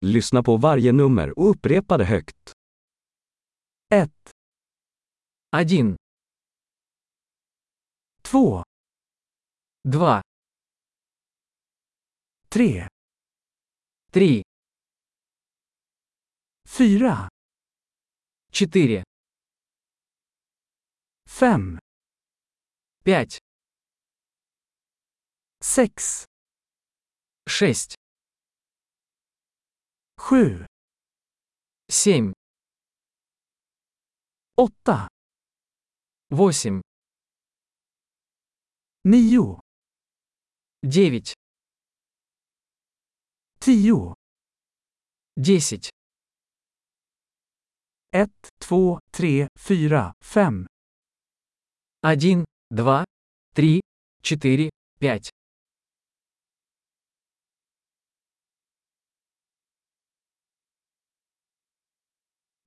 Lyssna på varje nummer och upprepa det högt. 1 1 2 2 3 3 4 4 5 5 6 6 Sju. Семь. Åtta. Восемь. Nio. Девять. Tio. Десять. Ett, två, tre, fyra, fem. Один, два, три, четыре, пять.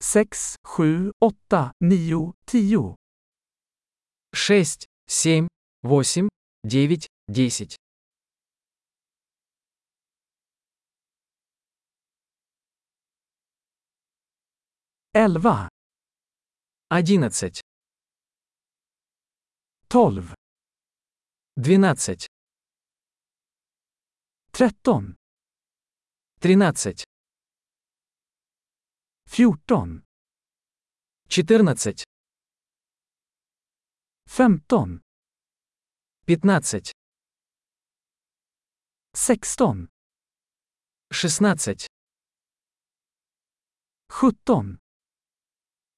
6, 7, 8, 9, 10, шесть, семь, восемь, девять, десять, 11, одиннадцать, 12, двенадцать, 13, тринадцать, 14, четырнадцать, 15, пятнадцать, 16, шестнадцать, 17,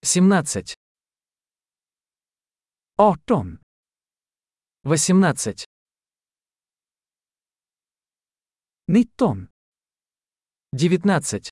семнадцать, 18, восемнадцать, 19, девятнадцать,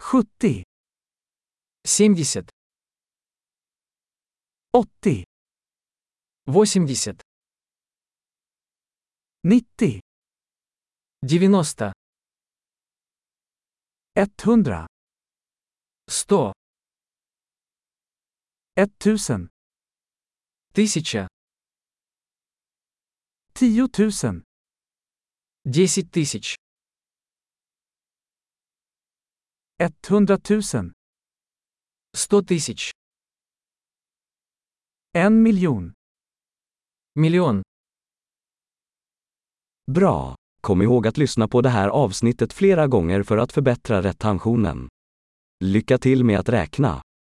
шестьдесят, 70, семьдесят, 80, восемьдесят, 90, девяносто, 100, сто, 1000, тысяча, 10 000, десять тысяч, 100 000, сто тысяч, 1 miljon. миллион. Bra! Kom ihåg att lyssna på det här avsnittet flera gånger för att förbättra retentionen. Lycka till med att räkna!